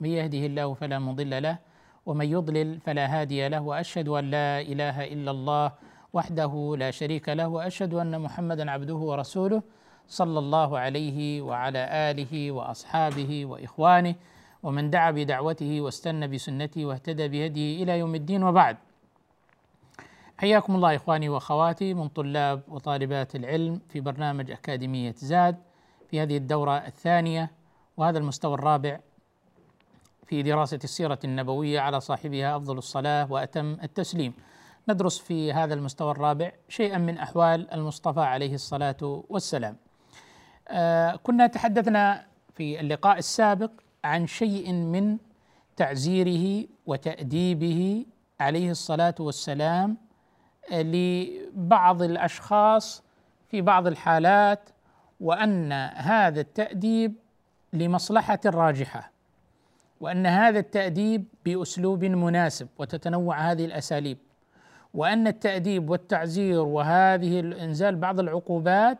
من يهده الله فلا مضل له ومن يضلل فلا هادي له وأشهد أن لا إله إلا الله وحده لا شريك له وأشهد أن محمدا عبده ورسوله صلى الله عليه وعلى آله وأصحابه وإخوانه ومن دعا بدعوته واستنى بسنته واهتدى بهديه إلى يوم الدين وبعد. حياكم الله إخواني وأخواتي من طلاب وطالبات العلم في برنامج أكاديمية زاد في هذه الدورة الثانية وهذا المستوى الرابع في دراسة السيرة النبوية على صاحبها أفضل الصلاة وأتم التسليم. ندرس في هذا المستوى الرابع شيئا من أحوال المصطفى عليه الصلاة والسلام. آه كنا تحدثنا في اللقاء السابق عن شيء من تعزيره وتأديبه عليه الصلاة والسلام لبعض الأشخاص في بعض الحالات وأن هذا التأديب لمصلحة راجحه وأن هذا التأديب بأسلوب مناسب وتتنوع هذه الأساليب وأن التأديب والتعزير وهذه إنزال بعض العقوبات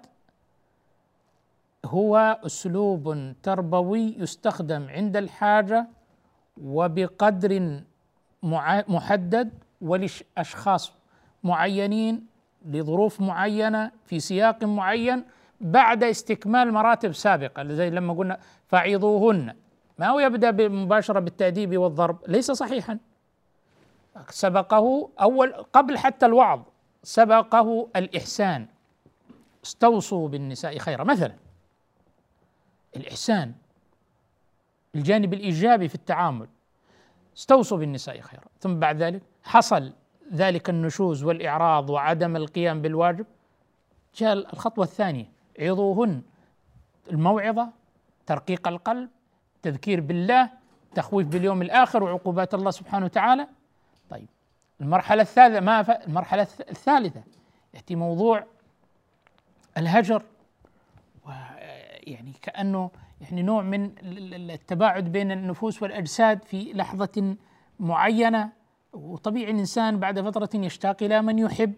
هو أسلوب تربوي يستخدم عند الحاجة وبقدر محدد ولأشخاص معينين لظروف معينة في سياق معين بعد استكمال مراتب سابقة زي لما قلنا فعظوهن ما هو يبدأ مباشره بالتأديب والضرب؟ ليس صحيحا. سبقه أول قبل حتى الوعظ سبقه الإحسان. استوصوا بالنساء خيرا. مثلا الإحسان الجانب الإيجابي في التعامل. استوصوا بالنساء خيرا. ثم بعد ذلك حصل ذلك النشوز والإعراض وعدم القيام بالواجب. جاء الخطوة الثانية. عظوهن الموعظة ترقيق القلب تذكير بالله تخويف باليوم الآخر وعقوبات الله سبحانه وتعالى. طيب المرحلة الثالثة ما ف... المرحلة الثالثة يأتي موضوع الهجر. ويعني كأنه يعني نوع من التباعد بين النفوس والأجساد في لحظة معينة. وطبيعي الإنسان بعد فترة يشتاق إلى من يحب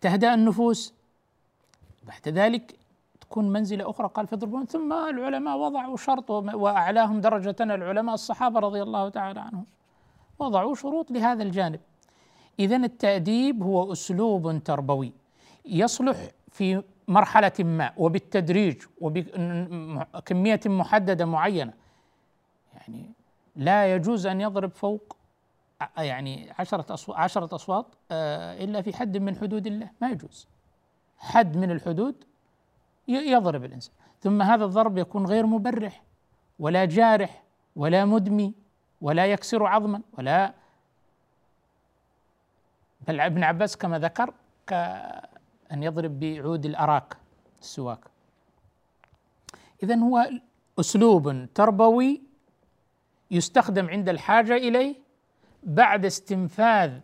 تهدأ النفوس. بعد ذلك تكون منزلة أخرى. قال فاضربون ثم العلماء وضعوا شرط وأعلاهم درجة العلماء الصحابة رضي الله تعالى عنهم وضعوا شروط لهذا الجانب. اذا التأديب هو أسلوب تربوي يصلح في مرحلة ما وبالتدريج وبكمية محددة معينة. يعني لا يجوز أن يضرب فوق يعني عشرة أصوات عشرة أصوات آه، إلا في حد من حدود الله. ما يجوز. حد من الحدود يضرب الإنسان. ثم هذا الضرب يكون غير مبرح ولا جارح ولا مدمي ولا يكسر عظما ولا بل ابن عباس كما ذكر كأن يضرب بعود الأراك السواك. إذا هو أسلوب تربوي يستخدم عند الحاجة إليه بعد استنفاذ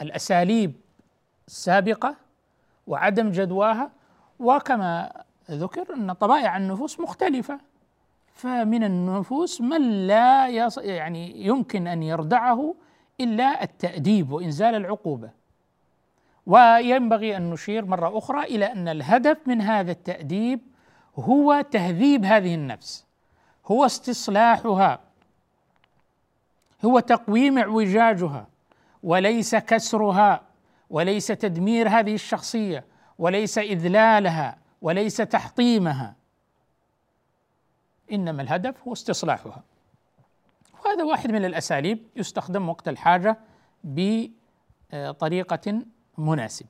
الأساليب السابقة وعدم جدواها وكما ذكر أن طبائع النفوس مختلفة. فمن النفوس من لا يص... يعني يمكن أن يردعه إلا التأديب وإنزال العقوبة. وينبغي أن نشير مرة أخرى إلى أن الهدف من هذا التأديب هو تهذيب هذه النفس هو استصلاحها هو تقويم اعوجاجها وليس كسرها وليس تدمير هذه الشخصية وليس إذلالها وليس تحطيمها إنما الهدف هو استصلاحها وهذا واحد من الأساليب يستخدم وقت الحاجة بطريقة مناسبة.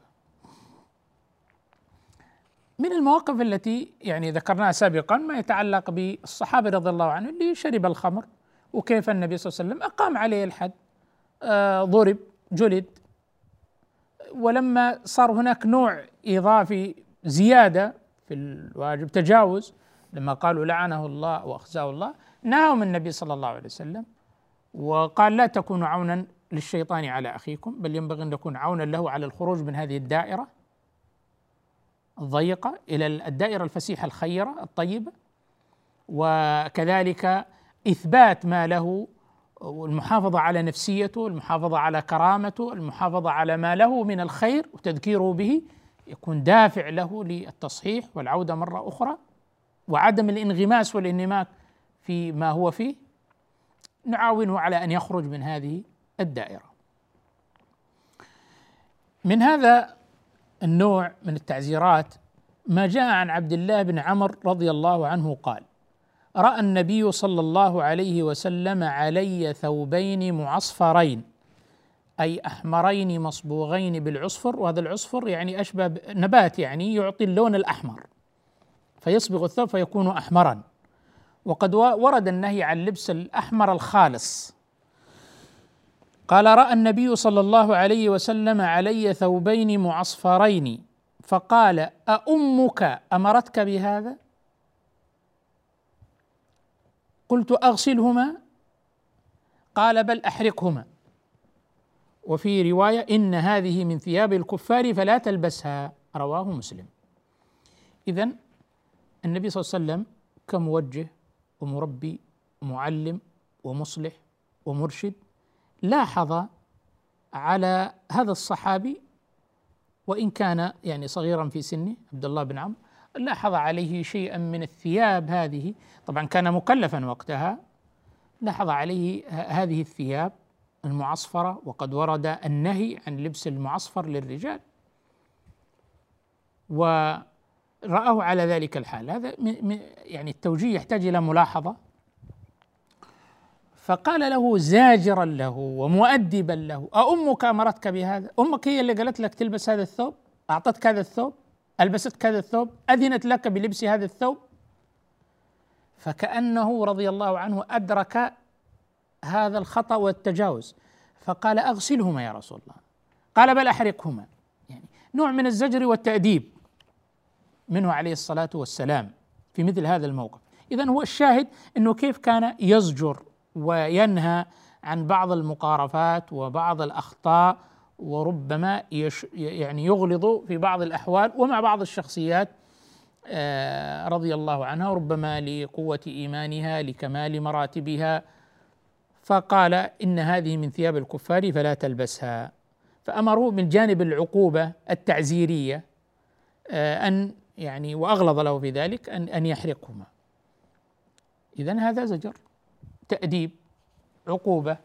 من المواقف التي يعني ذكرناها سابقا ما يتعلق بالصحابة رضي الله عنهم اللي شرب الخمر وكيف النبي صلى الله عليه وسلم أقام عليه الحد آه ضرب جلد ولما صار هناك نوع إضافي زيادة في الواجب تجاوز لما قالوا لعنه الله وأخزاه الله نهاهم النبي صلى الله عليه وسلم وقال لا تكونوا عونا للشيطان على أخيكم بل ينبغي أن نكون عونا له على الخروج من هذه الدائرة الضيقة إلى الدائرة الفسيحة الخيرة الطيبة وكذلك إثبات ما له والمحافظة على نفسيته، المحافظة على كرامته، المحافظة على ما له من الخير وتذكيره به يكون دافع له للتصحيح والعودة مرة أخرى وعدم الانغماس والانهماك في ما هو فيه نعاونه على أن يخرج من هذه الدائرة. من هذا النوع من التعزيرات ما جاء عن عبد الله بن عمر رضي الله عنه قال: رأى النبي صلى الله عليه وسلم علي ثوبين معصفرين أي أحمرين مصبوغين بالعصفر وهذا العصفر يعني أشبه نبات يعني يعطي اللون الأحمر فيصبغ الثوب فيكون أحمرا وقد ورد النهي عن لبس الأحمر الخالص قال رأى النبي صلى الله عليه وسلم علي ثوبين معصفرين فقال أأمك أمرتك بهذا؟ قلت أغسلهما. قال بل أحرقهما. وفي رواية إن هذه من ثياب الكفار فلا تلبسها. رواه مسلم. إذا النبي صلى الله عليه وسلم كموجه ومربي ومعلم ومصلح ومرشد لاحظ على هذا الصحابي وإن كان يعني صغيرا في سنه عبد الله بن عمرو لاحظ عليه شيئا من الثياب هذه. طبعا كان مكلفا وقتها. لاحظ عليه هذه الثياب المعصفرة وقد ورد النهي عن لبس المعصفر للرجال. ورآه على ذلك الحال. هذا يعني التوجيه يحتاج إلى ملاحظة. فقال له زاجرا له ومؤدبا له أأمك أمرتك بهذا؟ أمك هي اللي قالت لك تلبس هذا الثوب؟ أعطتك هذا الثوب؟ ألبستك هذا الثوب؟ أذنت لك بلبس هذا الثوب؟ فكأنه رضي الله عنه أدرك هذا الخطأ والتجاوز. فقال أغسلهما يا رسول الله. قال بل أحرقهما. يعني نوع من الزجر والتأديب. منه عليه الصلاة والسلام في مثل هذا الموقف. إذا هو الشاهد أنه كيف كان يزجر وينهى عن بعض المقارفات وبعض الأخطاء وربما يش يعني يغلظ في بعض الأحوال ومع بعض الشخصيات آه، رضي الله عنها ربما لقوة إيمانها لكمال مراتبها. فقال إن هذه من ثياب الكفار فلا تلبسها. فأمروا من جانب العقوبة التعزيرية آه، أن يعني وأغلظ له في ذلك أن أن يحرقهما. إذا هذا زجر تأديب عقوبة.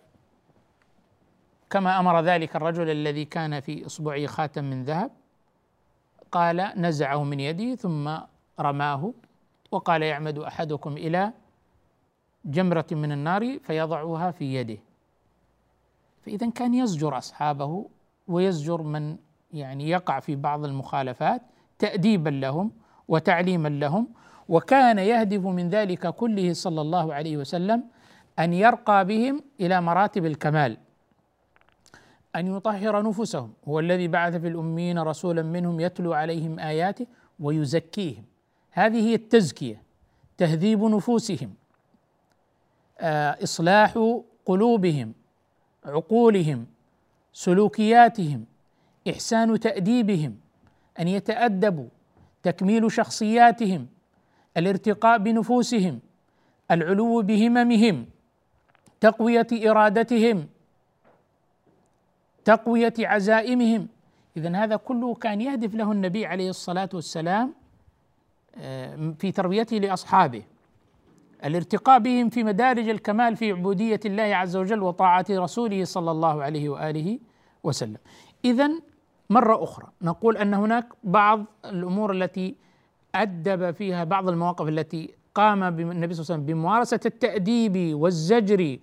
كما أمر ذلك الرجل الذي كان في إصبعه خاتم من ذهب قال نزعه من يده ثم رماه وقال يعمد أحدكم إلى جمرة من النار فيضعها في يده. فإذا كان يزجر أصحابه ويزجر من يعني يقع في بعض المخالفات تأديبا لهم وتعليما لهم وكان يهدف من ذلك كله صلى الله عليه وسلم أن يرقى بهم إلى مراتب الكمال. أن يطهر نفوسهم. هو الذي بعث في الأمين رسولا منهم يتلو عليهم آياته ويزكيهم. هذه هي التزكية تهذيب نفوسهم آه، إصلاح قلوبهم عقولهم سلوكياتهم إحسان تأديبهم أن يتأدبوا تكميل شخصياتهم الارتقاء بنفوسهم العلو بهممهم تقوية إرادتهم تقوية عزائمهم اذا هذا كله كان يهدف له النبي عليه الصلاة والسلام آه، في تربيته لأصحابه الارتقاء بهم في مدارج الكمال في عبودية الله عز وجل وطاعة رسوله صلى الله عليه وآله وسلم. اذا مرة أخرى نقول أن هناك بعض الأمور التي أدب فيها بعض المواقف التي قام النبي صلى الله عليه وسلم بممارسة التأديب والزجر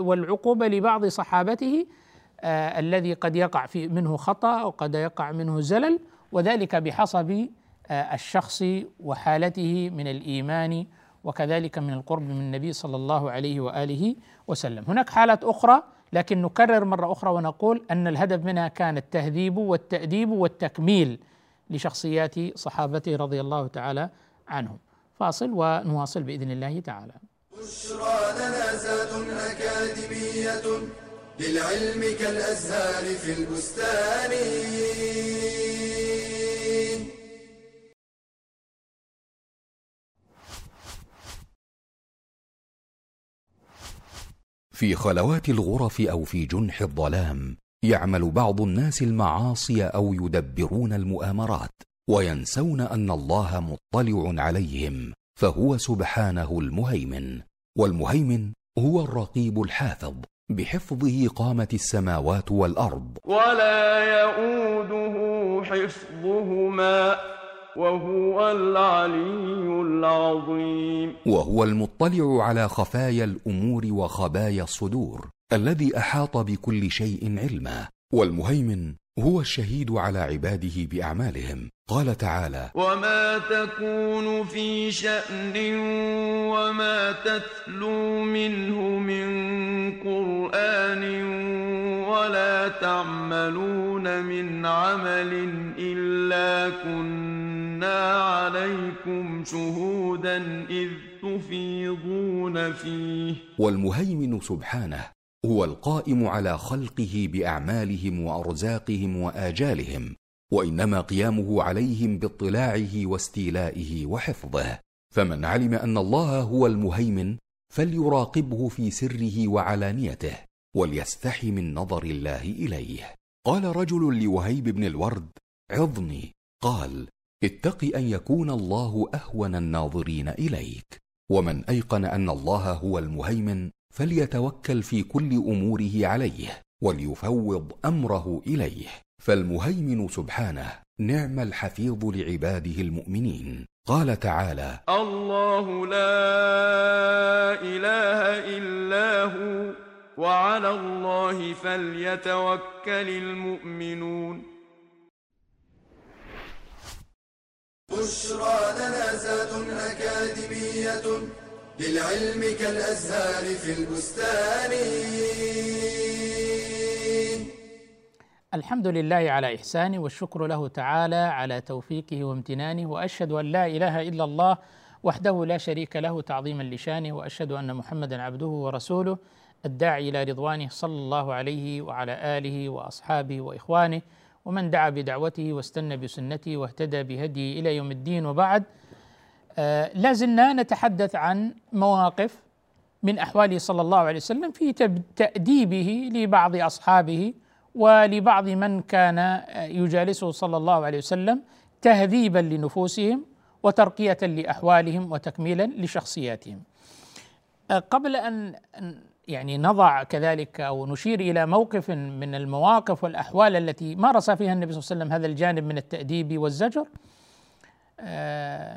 والعقوبة لبعض صحابته الذي قد يقع في منه خطأ وقد يقع منه زلل وذلك بحسب آه الشخص وحالته من الإيمان وكذلك من القرب من النبي صلى الله عليه وآله وسلم. هناك حالات أخرى لكن نكرر مرة أخرى ونقول أن الهدف منها كان التهذيب والتأديب والتكميل لشخصيات صحابته رضي الله تعالى عنهم. فاصل ونواصل بإذن الله تعالى. بشرى أكاديمية. للعلم كالأزهار في البستان. في خلوات الغرف أو في جنح الظلام يعمل بعض الناس المعاصي أو يدبرون المؤامرات وينسون أن الله مطلع عليهم فهو سبحانه المهيمن والمهيمن هو الرقيب الحافظ. بحفظه قامت السماوات والأرض. ولا يئوده حفظهما وهو العلي العظيم. وهو المطلع على خفايا الأمور وخبايا الصدور الذي أحاط بكل شيء علما والمهيمن هو الشهيد على عباده بأعمالهم. قال تعالى وما تكون في شان وما تتلو منه من قران ولا تعملون من عمل الا كنا عليكم شهودا اذ تفيضون فيه. والمهيمن سبحانه هو القائم على خلقه بأعمالهم وأرزاقهم وآجالهم وإنما قيامه عليهم باطلاعه واستيلائه وحفظه. فمن علم أن الله هو المهيمن فليراقبه في سره وعلانيته وليستحي من نظر الله إليه. قال رجل لوهيب بن الورد عظني. قال اتق أن يكون الله أهون الناظرين إليك. ومن أيقن أن الله هو المهيمن فليتوكل في كل أموره عليه وليفوض أمره إليه. فالمهيمن سبحانه نعم الحفيظ لعباده المؤمنين. قال تعالى الله لا إله إلا هو وعلى الله فليتوكل المؤمنون. بشرى لنا زاد أكاديمية للعلم كالأزهار في البستان. الحمد لله على إحسانه والشكر له تعالى على توفيقه وامتنانه وأشهد أن لا إله إلا الله وحده لا شريك له تعظيما لشانه وأشهد أن محمدا عبده ورسوله الداعي إلى رضوانه صلى الله عليه وعلى آله وأصحابه وإخوانه ومن دعا بدعوته واستنى بسنته واهتدى بهديه إلى يوم الدين وبعد آه لا زلنا نتحدث عن مواقف من أحواله صلى الله عليه وسلم في تأديبه لبعض أصحابه ولبعض من كان يجالسه صلى الله عليه وسلم تهذيبا لنفوسهم وترقية لأحوالهم وتكميلا لشخصياتهم. آه قبل أن يعني نضع كذلك أو نشير إلى موقف من المواقف والأحوال التي مارس فيها النبي صلى الله عليه وسلم هذا الجانب من التأديب والزجر آه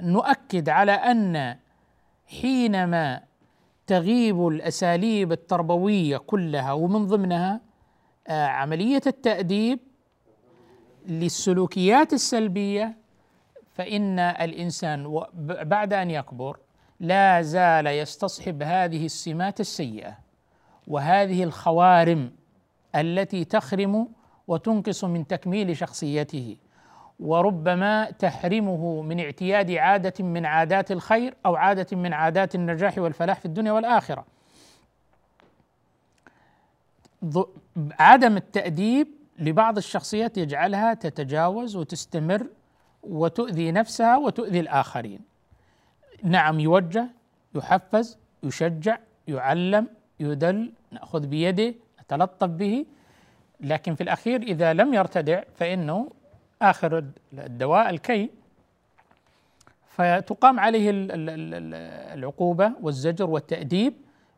نؤكد على أن حينما تغيب الأساليب التربوية كلها ومن ضمنها آه عملية التأديب للسلوكيات السلبية فإن الإنسان بعد أن يكبر لا زال يستصحب هذه السمات السيئة وهذه الخوارم التي تخرم وتنقص من تكميل شخصيته. وربما تحرمه من اعتياد عادة من عادات الخير أو عادة من عادات النجاح والفلاح في الدنيا والآخرة. عدم التأديب لبعض الشخصيات يجعلها تتجاوز وتستمر وتؤذي نفسها وتؤذي الآخرين. نعم يوجه يحفز يشجع يعلم يدل نأخذ بيده نتلطف به لكن في الأخير إذا لم يرتدع فإنه آخر الدواء الكي. فتقام عليه العقوبة والزجر والتأديب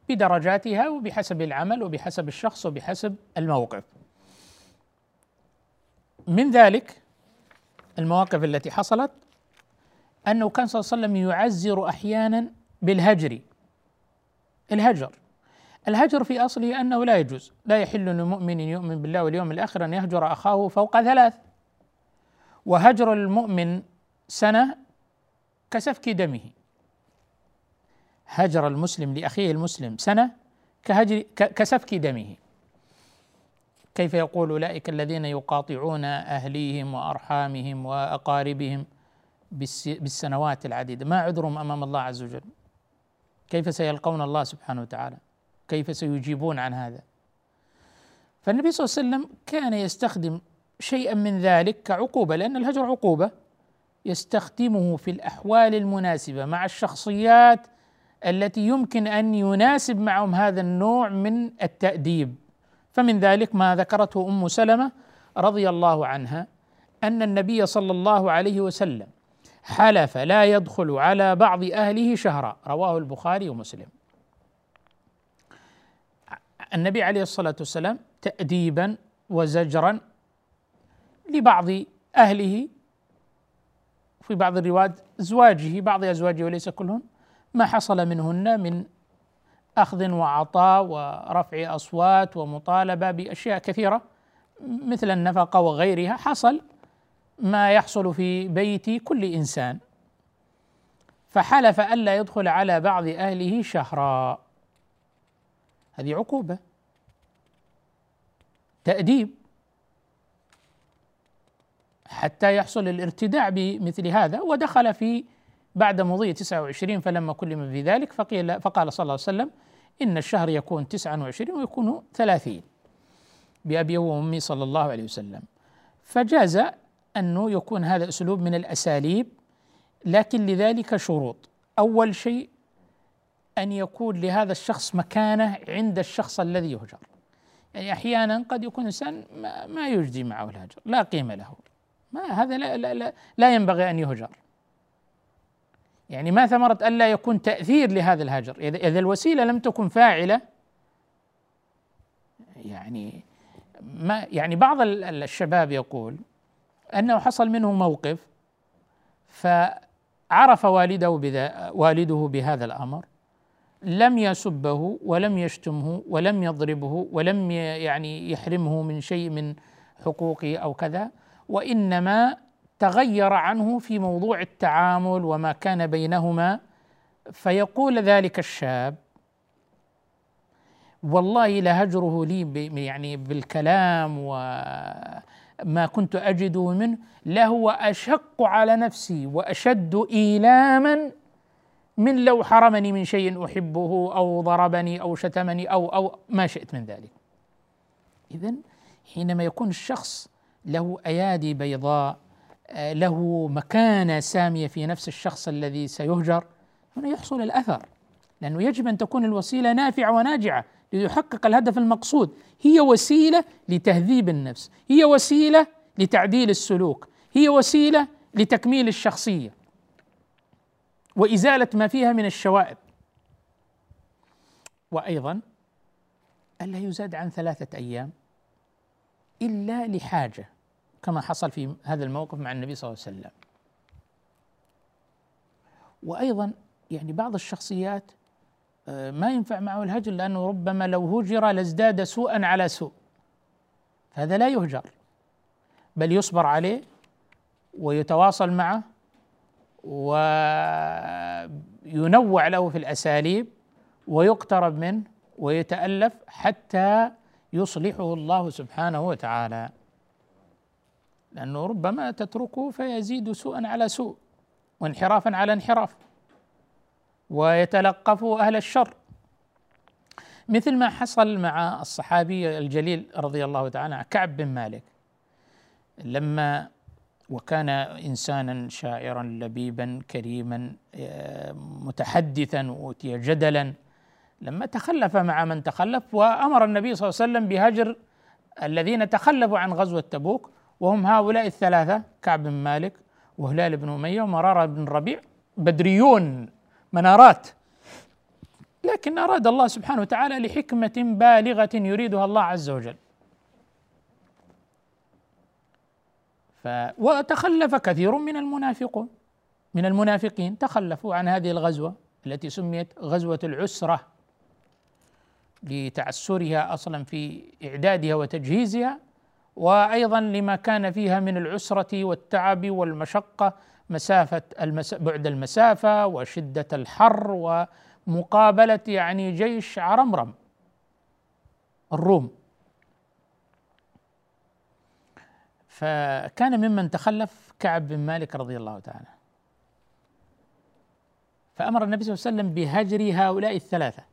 بدرجاتها وبحسب العمل وبحسب الشخص وبحسب الموقف. من ذلك المواقف التي حصلت أنه كان صلى الله عليه وسلم يعزر أحيانا بالهجر. الهجر. الهجر في أصله أنه لا يجوز. لا يحل لمؤمن يؤمن بالله واليوم الآخر أن يهجر أخاه فوق ثلاث. وهجر المؤمن سنة كسفك دمه. هجر المسلم لأخيه المسلم سنة كهجر كسفك دمه. كيف يقول أولئك الذين يقاطعون أهليهم وأرحامهم وأقاربهم بالسنوات العديدة؟ ما عذرهم أمام الله عز وجل؟ كيف سيلقون الله سبحانه وتعالى؟ كيف سيجيبون عن هذا؟ فالنبي صلى الله عليه وسلم كان يستخدم شيئا من ذلك كعقوبة لأن الهجر عقوبة يستخدمه في الأحوال المناسبة مع الشخصيات التي يمكن أن يناسب معهم هذا النوع من التأديب. فمن ذلك ما ذكرته أم سلمة رضي الله عنها أن النبي صلى الله عليه وسلم حلف لا يدخل على بعض أهله شهرا. رواه البخاري ومسلم. النبي عليه الصلاة والسلام تاديبا وزجرا لبعض أهله في بعض الروايات ازواجه بعض أزواجه وليس كلهن ما حصل منهن من أخذ وعطاء ورفع أصوات ومطالبة بأشياء كثيرة مثل النفقة وغيرها حصل ما يحصل في بيت كل إنسان. فحلف الا يدخل على بعض أهله شهرا. هذه عقوبة. تأديب. حتى يحصل الارتداع بمثل هذا ودخل في بعد مضي 29 فلما كلم في ذلك فقيل فقال صلى الله عليه وسلم إن الشهر يكون 29 ويكون 30 بأبي وأمي صلى الله عليه وسلم. فجاز أنه يكون هذا أسلوب من الأساليب لكن لذلك شروط. أول شيء أن يكون لهذا الشخص مكانة عند الشخص الذي يهجر. يعني أحيانا قد يكون إنسان ما يجدي معه الهجر لا قيمة له. ما هذا لا, لا, لا, لا ينبغي أن يهجر. يعني ما ثمرة ألا يكون تأثير لهذا الهجر إذا الوسيلة لم تكن فاعلة يعني ما يعني بعض الشباب يقول أنه حصل منه موقف فعرف والده بذا والده بهذا الأمر لم يسبه ولم يشتمه ولم يضربه ولم يعني يحرمه من شيء من حقوقه أو كذا. وإنما تغير عنه في موضوع التعامل وما كان بينهما فيقول ذلك الشاب والله لهجره لي يعني بالكلام وما كنت أجده منه لهو أشق على نفسي وأشد إيلاما من لو حرمني من شيء أحبه أو ضربني أو شتمني أو أو ما شئت من ذلك. إذا حينما يكون الشخص له أيادي بيضاء آه، له مكانة سامية في نفس الشخص الذي سيهجر. هنا يحصل الأثر لأنه يجب أن تكون الوسيلة نافعة وناجعة ليحقق الهدف المقصود. هي وسيلة لتهذيب النفس هي وسيلة لتعديل السلوك هي وسيلة لتكميل الشخصية. وإزالة ما فيها من الشوائب. وأيضا ألا يزاد عن ثلاثة أيام. إلا لحاجة كما حصل في هذا الموقف مع النبي صلى الله عليه وسلم. وأيضا يعني بعض الشخصيات آه، ما ينفع معه الهجر لأنه ربما لو هجر لازداد سوءا على سوء. هذا لا يهجر بل يصبر عليه ويتواصل معه وينوع له في الأساليب ويقترب منه ويتألف حتى يصلحه الله سبحانه وتعالى. لأنه ربما تتركه فيزيد سوءا على سوء وانحرافا على انحراف ويتلقف أهل الشر. مثل ما حصل مع الصحابي الجليل رضي الله تعالى عنه كعب بن مالك. لما وكان انسانا شاعرا لبيبا كريما آه، متحدثا أوتي جدلا لما تخلف مع من تخلف وأمر النبي صلى الله عليه وسلم بهجر الذين تخلفوا عن غزوة تبوك وهم هؤلاء الثلاثة كعب بن مالك وهلال بن أمية ومرارة بن ربيع بدريون منارات. لكن أراد الله سبحانه وتعالى لحكمة بالغة يريدها الله عز وجل. ف وتخلف كثير من المنافقون. من المنافقين تخلفوا عن هذه الغزوة التي سميت غزوة العسرة. لتعسرها أصلا في إعدادها وتجهيزها وأيضا لما كان فيها من العسرة والتعب والمشقة مسافة المس... بعد المسافة وشدة الحر ومقابلة يعني جيش عرمرم الروم. فكان ممن تخلف كعب بن مالك رضي الله تعالى. فأمر النبي صلى الله عليه وسلم بهجر هؤلاء الثلاثة.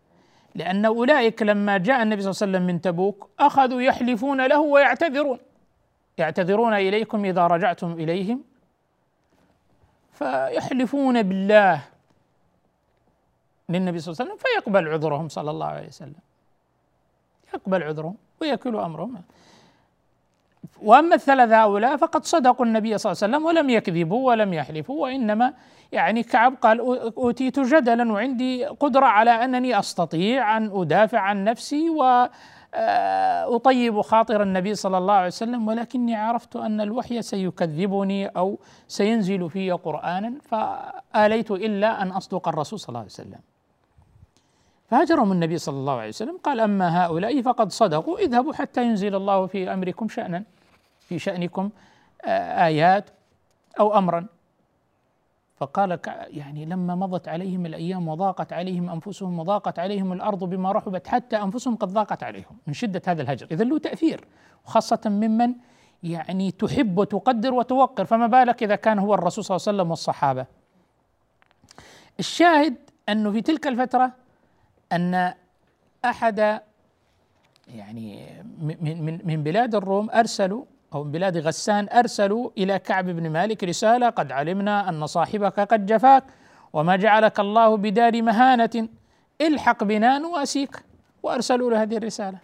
لأن أولئك لما جاء النبي صلى الله عليه وسلم من تبوك أخذوا يحلفون له ويعتذرون. يعتذرون إليكم إذا رجعتم إليهم. فيحلفون بالله للنبي صلى الله عليه وسلم فيقبل عذرهم صلى الله عليه وسلم. يقبل عذرهم ويكل أمرهم. وأما الثلاثة هؤلاء فقد صدقوا النبي صلى الله عليه وسلم ولم يكذبوا ولم يحلفوا وإنما يعني كعب قال أوتيت جدلا وعندي قدرة على أنني أستطيع أن أدافع عن نفسي و آه، أطيب خاطر النبي صلى الله عليه وسلم ولكني عرفت أن الوحي سيكذبني أو سينزل في قرانا فآليت إلا أن أصدق الرسول صلى الله عليه وسلم. فهجرهم النبي صلى الله عليه وسلم قال أما هؤلاء فقد صدقوا اذهبوا حتى ينزل الله في أمركم شأنا في شأنكم آه، آيات أو أمرا. فقال يعني لما مضت عليهم الأيام وضاقت عليهم أنفسهم وضاقت عليهم الأرض بما رحبت حتى أنفسهم قد ضاقت عليهم من شدة هذا الهجر، اذا له تأثير وخاصه ممن يعني تحب وتقدر وتوقر. فما بالك إذا كان هو الرسول صلى الله عليه وسلم والصحابة. الشاهد أنه في تلك الفترة أن أحد يعني من من من بلاد الروم أرسلوا أو من بلاد غسان أرسلوا إلى كعب بن مالك رسالة قد علمنا أن صاحبك قد جفاك وما جعلك الله بدار مهانة الحق بنا نواسيك. وأرسلوا له هذه الرسالة.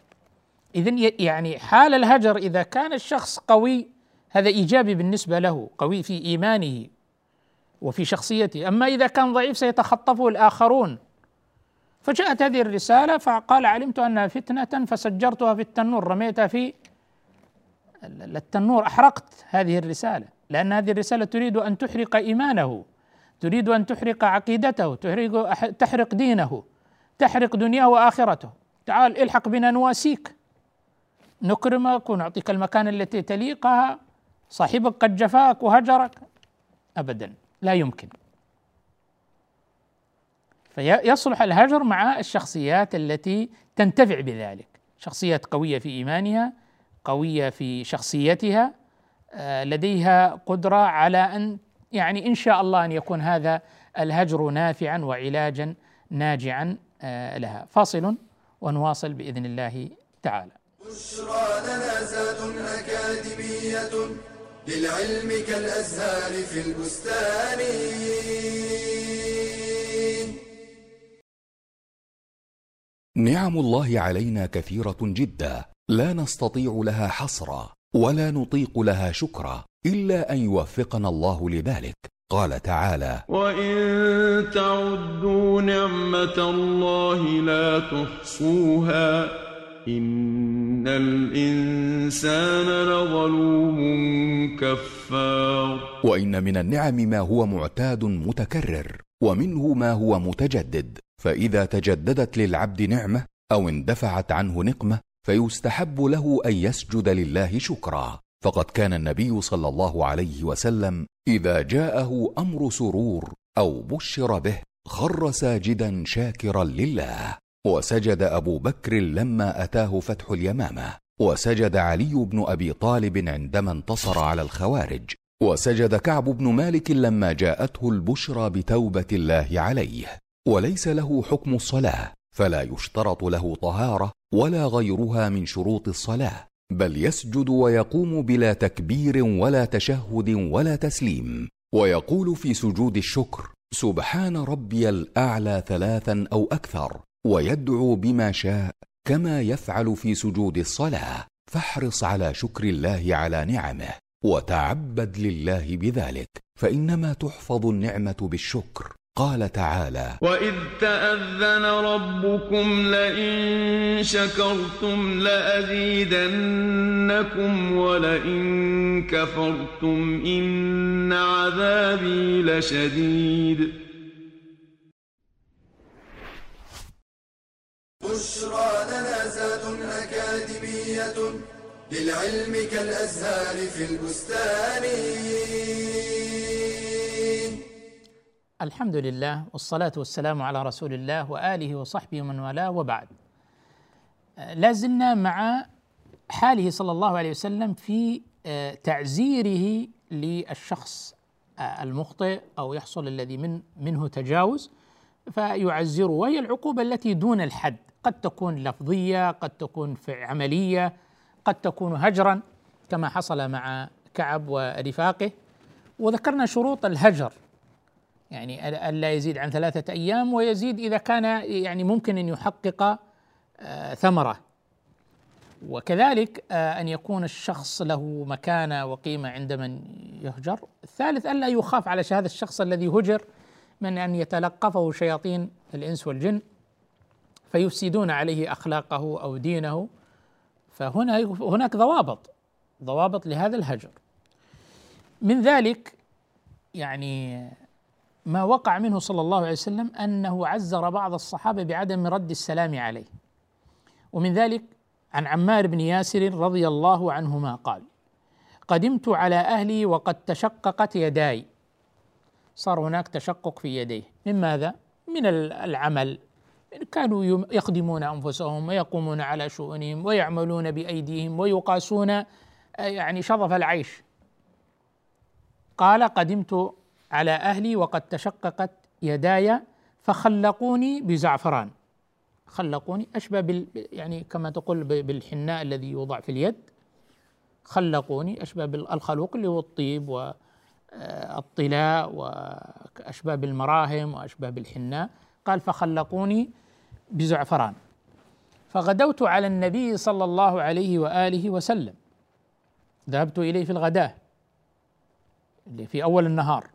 إذن يعني حال الهجر إذا كان الشخص قوي هذا إيجابي بالنسبة له قوي في إيمانه وفي شخصيته. أما إذا كان ضعيف سيتخطفه الآخرون. فجاءت هذه الرسالة فقال علمت أنها فتنة فسجرتها في التنور رميتها في التنور أحرقت هذه الرسالة. لأن هذه الرسالة تريد أن تحرق إيمانه تريد أن تحرق عقيدته تحرق تحرق دينه تحرق دنياه وآخرته. تعال الحق بنا نواسيك. نكرمك ونعطيك المكان التي تليقها. صاحبك قد جفاك وهجرك. ابدا. لا يمكن. فيصلح الهجر مع الشخصيات التي تنتفع بذلك. شخصيات قوية في إيمانها قوية في شخصيتها آه، لديها قدرة على أن يعني إن شاء الله أن يكون هذا الهجر نافعا وعلاجا ناجعا آه، لها. فاصل ونواصل بإذن الله تعالى. بشرى لنا زاد أكاديمية للعلم كالأزهار في البستان. نعم الله علينا كثيرة جدا. لا نستطيع لها حصرا ولا نطيق لها شكرا إلا أن يوفقنا الله لذلك. قال تعالى وان تعدوا نعمه الله لا تحصوها ان الانسان لظلوم كفار. وان من النعم ما هو معتاد متكرر ومنه ما هو متجدد. فاذا تجددت للعبد نعمه أو اندفعت عنه نقمه فيستحب له أن يسجد لله شكرا. فقد كان النبي صلى الله عليه وسلم إذا جاءه أمر سرور أو بشر به خر ساجدا شاكرا لله. وسجد أبو بكر لما أتاه فتح اليمامة. وسجد علي بن أبي طالب عندما انتصر على الخوارج. وسجد كعب بن مالك لما جاءته البشرى بتوبة الله عليه. وليس له حكم الصلاة فلا يشترط له طهارة ولا غيرها من شروط الصلاة بل يسجد ويقوم بلا تكبير ولا تشهد ولا تسليم ويقول في سجود الشكر سبحان ربي الأعلى ثلاثا أو أكثر ويدعو بما شاء كما يفعل في سجود الصلاة فاحرص على شكر الله على نعمه وتعبد لله بذلك فإنما تحفظ النعمة بالشكر. قال تعالى وإذ تأذن ربكم لئن شكرتم لأزيدنكم ولئن كفرتم إن عذابي لشديد. بشرى أكاديمية للعلم كالأزهار في البستان. الحمد لله والصلاة والسلام على رسول الله وآله وصحبه ومن والاه وبعد. لا زلنا مع حاله صلى الله عليه وسلم في آه، تعزيره للشخص آه، المخطئ أو يحصل الذي من منه تجاوز فيعزره وهي العقوبة التي دون الحد. قد تكون لفظية قد تكون في عملية قد تكون هجرا كما حصل مع كعب ورفاقه. وذكرنا شروط الهجر. يعني ألا يزيد عن ثلاثة أيام ويزيد إذا كان يعني ممكن أن يحقق آه، ثمرة. وكذلك آه، أن يكون الشخص له مكانة وقيمة عند من يهجر. الثالث ألا يخاف على هذا الشخص الذي هجر من أن يتلقفه شياطين الإنس والجن فيفسدون عليه أخلاقه أو دينه. فهنا هناك ضوابط ضوابط لهذا الهجر. من ذلك يعني ما وقع منه صلى الله عليه وسلم أنه عزر بعض الصحابة بعدم رد السلام عليه. ومن ذلك عن عمار بن ياسر رضي الله عنهما قال قدمت على أهلي وقد تشققت يداي. صار هناك تشقق في يديه. من ماذا؟ من العمل. كانوا يخدمون أنفسهم ويقومون على شؤونهم ويعملون بأيديهم ويقاسون آه، يعني شظف العيش. قال قدمت على أهلي وقد تشققت يداي فخلقوني بزعفران. خلقوني أشبه بال يعني كما تقول بالحناء الذي يوضع في اليد. خلقوني أشبه بالخلوق اللي هو الطيب والطلاء واشبه بالمراهم وأشبه بالحناء. قال فخلقوني بزعفران. فغدوت على النبي صلى الله عليه وآله وسلم. ذهبت إليه في الغداة اللي في أول النهار.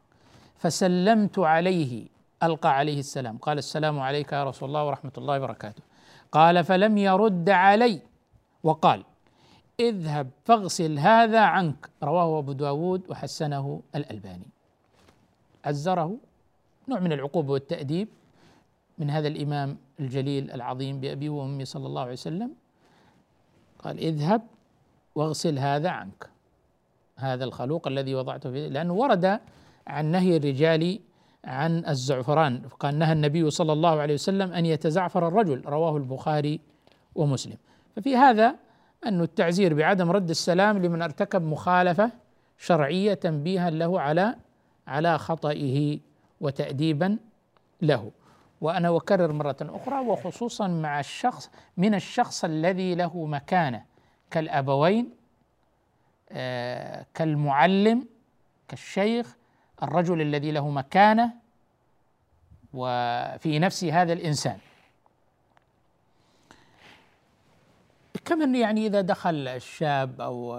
فسلمت عليه. ألقى عليه السلام. قال السلام عليك يا رسول الله ورحمة الله وبركاته. قال فلم يرد علي. وقال اذهب فاغسل هذا عنك. رواه أبو داود وحسنه الألباني. عزره نوع من العقوبه والتأديب من هذا الإمام الجليل العظيم بأبي وأمي صلى الله عليه وسلم. قال اذهب واغسل هذا عنك. هذا الخلوق الذي وضعته فيه لأنه ورد عن نهي الرجال عن الزعفران. قال نهى النبي صلى الله عليه وسلم أن يتزعفر الرجل. رواه البخاري ومسلم. ففي هذا أن التعزير بعدم رد السلام لمن ارتكب مخالفة شرعية تنبيها له على على خطئه وتأديبا له. وأنا أكرر مرة أخرى وخصوصا مع الشخص من الشخص الذي له مكانة كالأبوين آه كالمعلم كالشيخ الرجل الذي له مكانة وفي نفس هذا الإنسان. كمن يعني إذا دخل الشاب أو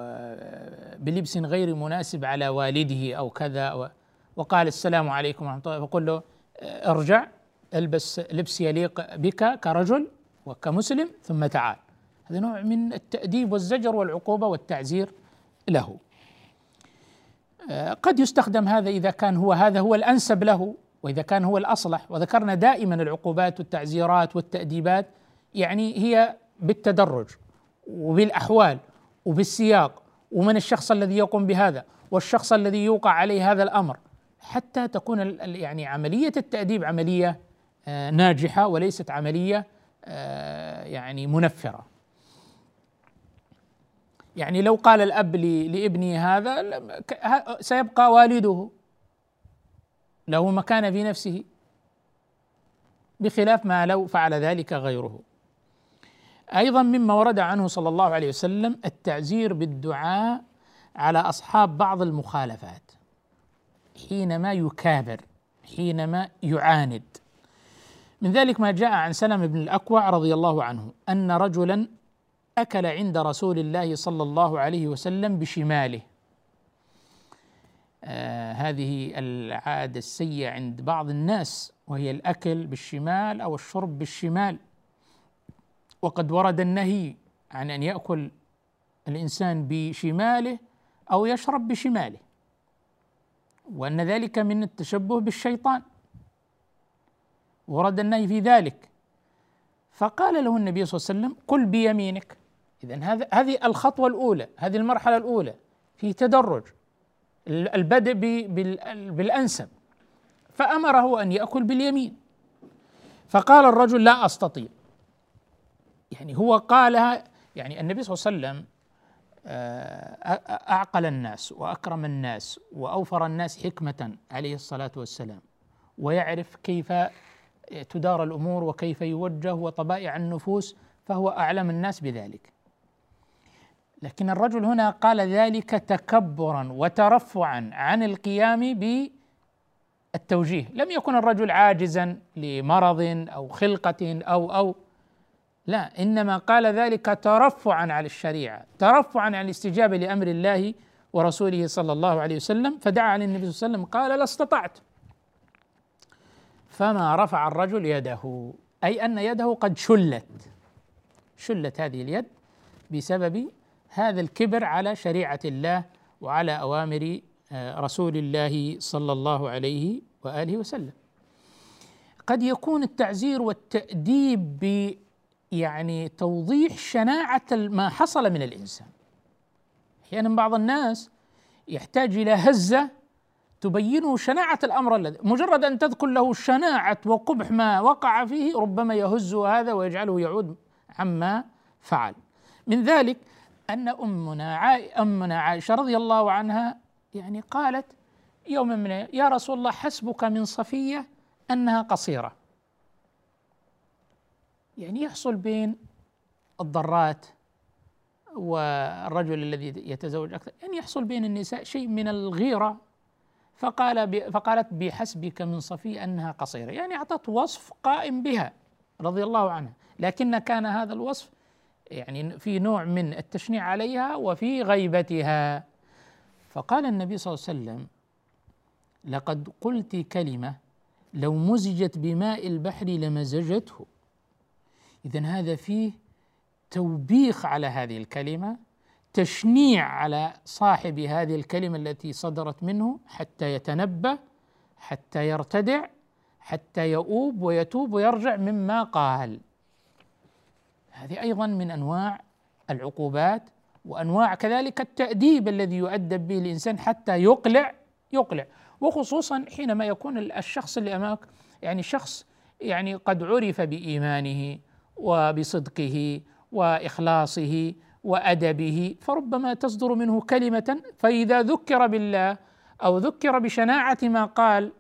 بلبس غير مناسب على والده أو كذا وقال السلام عليكم ورحمة الله فقل له ارجع البس لبس يليق بك كرجل وكمسلم ثم تعال. هذا نوع من التأديب والزجر والعقوبة والتعزير له. قد يستخدم هذا إذا كان هو هذا هو الأنسب له وإذا كان هو الأصلح. وذكرنا دائما العقوبات والتعزيرات والتأديبات يعني هي بالتدرج وبالأحوال وبالسياق ومن الشخص الذي يقوم بهذا والشخص الذي يوقع عليه هذا الأمر حتى تكون يعني عملية التأديب عملية آه، ناجحة وليست عملية آه، يعني منفرة. يعني لو قال الأب لابنه هذا سيبقى والده له مكانة في نفسه بخلاف ما لو فعل ذلك غيره. أيضا مما ورد عنه صلى الله عليه وسلم التعزير بالدعاء على أصحاب بعض المخالفات حينما يكابر حينما يعاند. من ذلك ما جاء عن سلم بن الأكوع رضي الله عنه أن رجلا أكل عند رسول الله صلى الله عليه وسلم بشماله. آه هذه العادة السيئة عند بعض الناس وهي الأكل بالشمال أو الشرب بالشمال. وقد ورد النهي عن أن يأكل الإنسان بشماله أو يشرب بشماله وأن ذلك من التشبه بالشيطان. ورد النهي في ذلك. فقال له النبي صلى الله عليه وسلم قل بيمينك. إذا هذا هذه الخطوة الأولى هذه المرحلة الأولى في تدرج البدء بالأنسب. فأمره أن يأكل باليمين. فقال الرجل لا أستطيع. يعني هو قالها يعني النبي صلى الله عليه وسلم آه، أعقل الناس وأكرم الناس وأوفر الناس حكمة عليه الصلاة والسلام ويعرف كيف تدار الأمور وكيف يوجه وطبائع النفوس فهو أعلم الناس بذلك. لكن الرجل هنا قال ذلك تكبرا وترفعا عن القيام بالتوجيه. لم يكن الرجل عاجزا لمرض أو خلقة أو أو لا إنما قال ذلك ترفعا على الشريعة ترفعا عن الاستجابة لأمر الله ورسوله صلى الله عليه وسلم. فدعا للنبي صلى الله عليه وسلم قال لا استطعت. فما رفع الرجل يده أي أن يده قد شلت شلت هذه اليد بسبب هذا الكبر على شريعة الله وعلى أوامر آه، رسول الله صلى الله عليه وآله وسلم. قد يكون التعزير والتأديب ب يعني توضيح شناعة ما حصل من الإنسان. أحيانا بعض الناس يحتاج إلى هزة تبينه شناعة الأمر الذي مجرد أن تذكر له شناعة وقبح ما وقع فيه ربما يهز هذا ويجعله يعود عما فعل. من ذلك أن أمنا أمنا عائشة رضي الله عنها يعني قالت يوم من يا رسول الله حسبك من صفية أنها قصيرة. يعني يحصل بين الضرات والرجل الذي يتزوج أكثر يعني يحصل بين النساء شيء من الغيرة. فقال فقالت بحسبك من صفية أنها قصيرة. يعني أعطت وصف قائم بها رضي الله عنها. لكن كان هذا الوصف يعني في نوع من التشنيع عليها وفي غيبتها. فقال النبي صلى الله عليه وسلم لقد قلت كلمة لو مزجت بماء البحر لمزجته. اذا هذا فيه توبيخ على هذه الكلمة تشنيع على صاحب هذه الكلمة التي صدرت منه حتى يتنبه حتى يرتدع حتى يؤوب ويتوب ويرجع مما قال. هذه أيضا من أنواع العقوبات وأنواع كذلك التأديب الذي يؤدب به الإنسان حتى يقلع يقلع. وخصوصا حينما يكون الشخص اللي أمامك يعني شخص يعني قد عرف بإيمانه وبصدقه وإخلاصه وأدبه فربما تصدر منه كلمة فإذا ذكر بالله أو ذكر بشناعة ما قال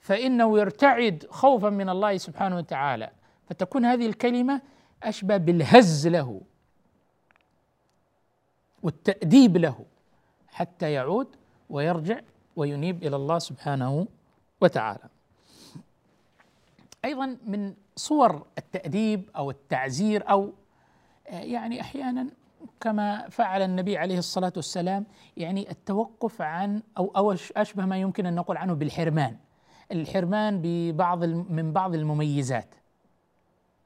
فإنه يرتعد خوفا من الله سبحانه وتعالى. فتكون هذه الكلمة أشبه بالهز له والتأديب له حتى يعود ويرجع وينيب إلى الله سبحانه وتعالى. أيضا من صور التأديب أو التعزير أو يعني أحيانا كما فعل النبي عليه الصلاة والسلام يعني التوقف عن أو أو أشبه ما يمكن أن نقول عنه بالحرمان. الحرمان ببعض من بعض المميزات.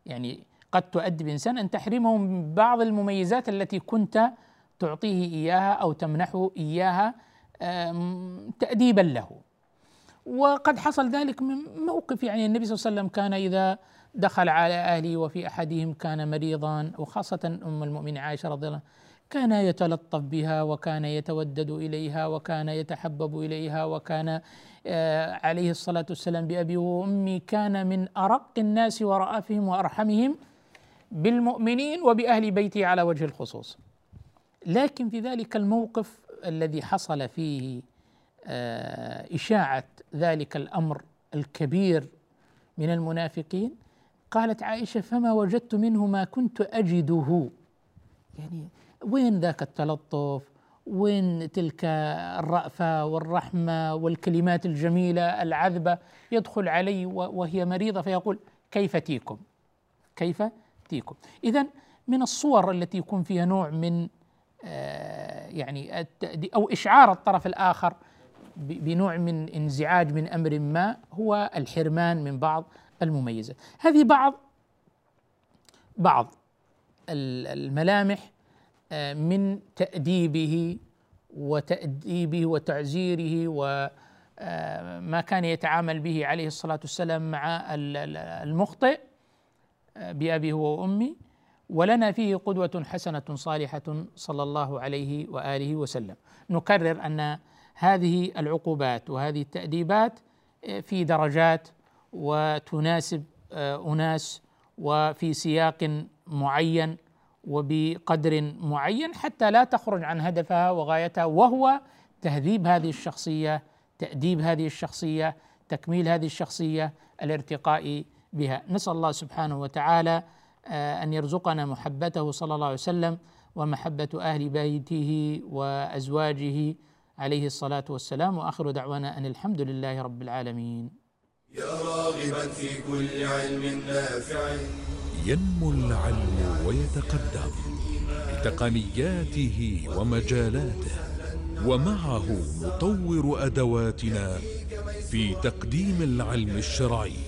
يعني قد تؤدي بإنسان أن تحرمه من بعض المميزات التي كنت تعطيه إياها أو تمنحه إياها تأديبا له. وقد حصل ذلك من موقف يعني النبي صلى الله عليه وسلم كان إذا دخل على أهله وفي أحدهم كان مريضا وخاصة أم المؤمنين عائشة رضي الله عنها كان يتلطف بها وكان يتودد إليها وكان يتحبب إليها وكان آه، عليه الصلاة والسلام بابي وامي كان من أرق الناس ورأفهم وأرحمهم. بالمؤمنين وبأهل بيته على وجه الخصوص. لكن في ذلك الموقف الذي حصل فيه آه، إشاعة ذلك الأمر الكبير من المنافقين قالت عائشة فما وجدت منه ما كنت أجده. يعني وين ذاك التلطف؟ وين تلك الرأفة والرحمة والكلمات الجميلة العذبة يدخل علي وهي مريضة فيقول كيف تيكم؟ كيف؟ تأتيكم إذا من الصور التي يكون فيها نوع من آه، يعني أو إشعار الطرف الآخر بنوع من انزعاج من أمر ما هو الحرمان من بعض المميزات. هذه بعض بعض الملامح آه، من تأديبه وتأديبه وتعزيره وما آه، كان يتعامل به عليه الصلاة والسلام مع المخطئ. بأبي هو وأمي ولنا فيه قدوة حسنة صالحة صلى الله عليه وآله وسلم. نكرر أن هذه العقوبات وهذه التأديبات في درجات وتناسب أناس وفي سياق معين وبقدر معين حتى لا تخرج عن هدفها وغايتها وهو تهذيب هذه الشخصية تأديب هذه الشخصية تكميل هذه الشخصية الارتقاء بها. نسأل الله سبحانه وتعالى آه، أن يرزقنا محبته صلى الله عليه وسلم ومحبة أهل بيته وأزواجه عليه الصلاة والسلام. وآخر دعوانا أن الحمد لله رب العالمين. يا راغبا في كل علم نافع. ينمو العلم ويتقدم بتقنياته ومجالاته ومعه نطور أدواتنا في تقديم العلم الشرعي.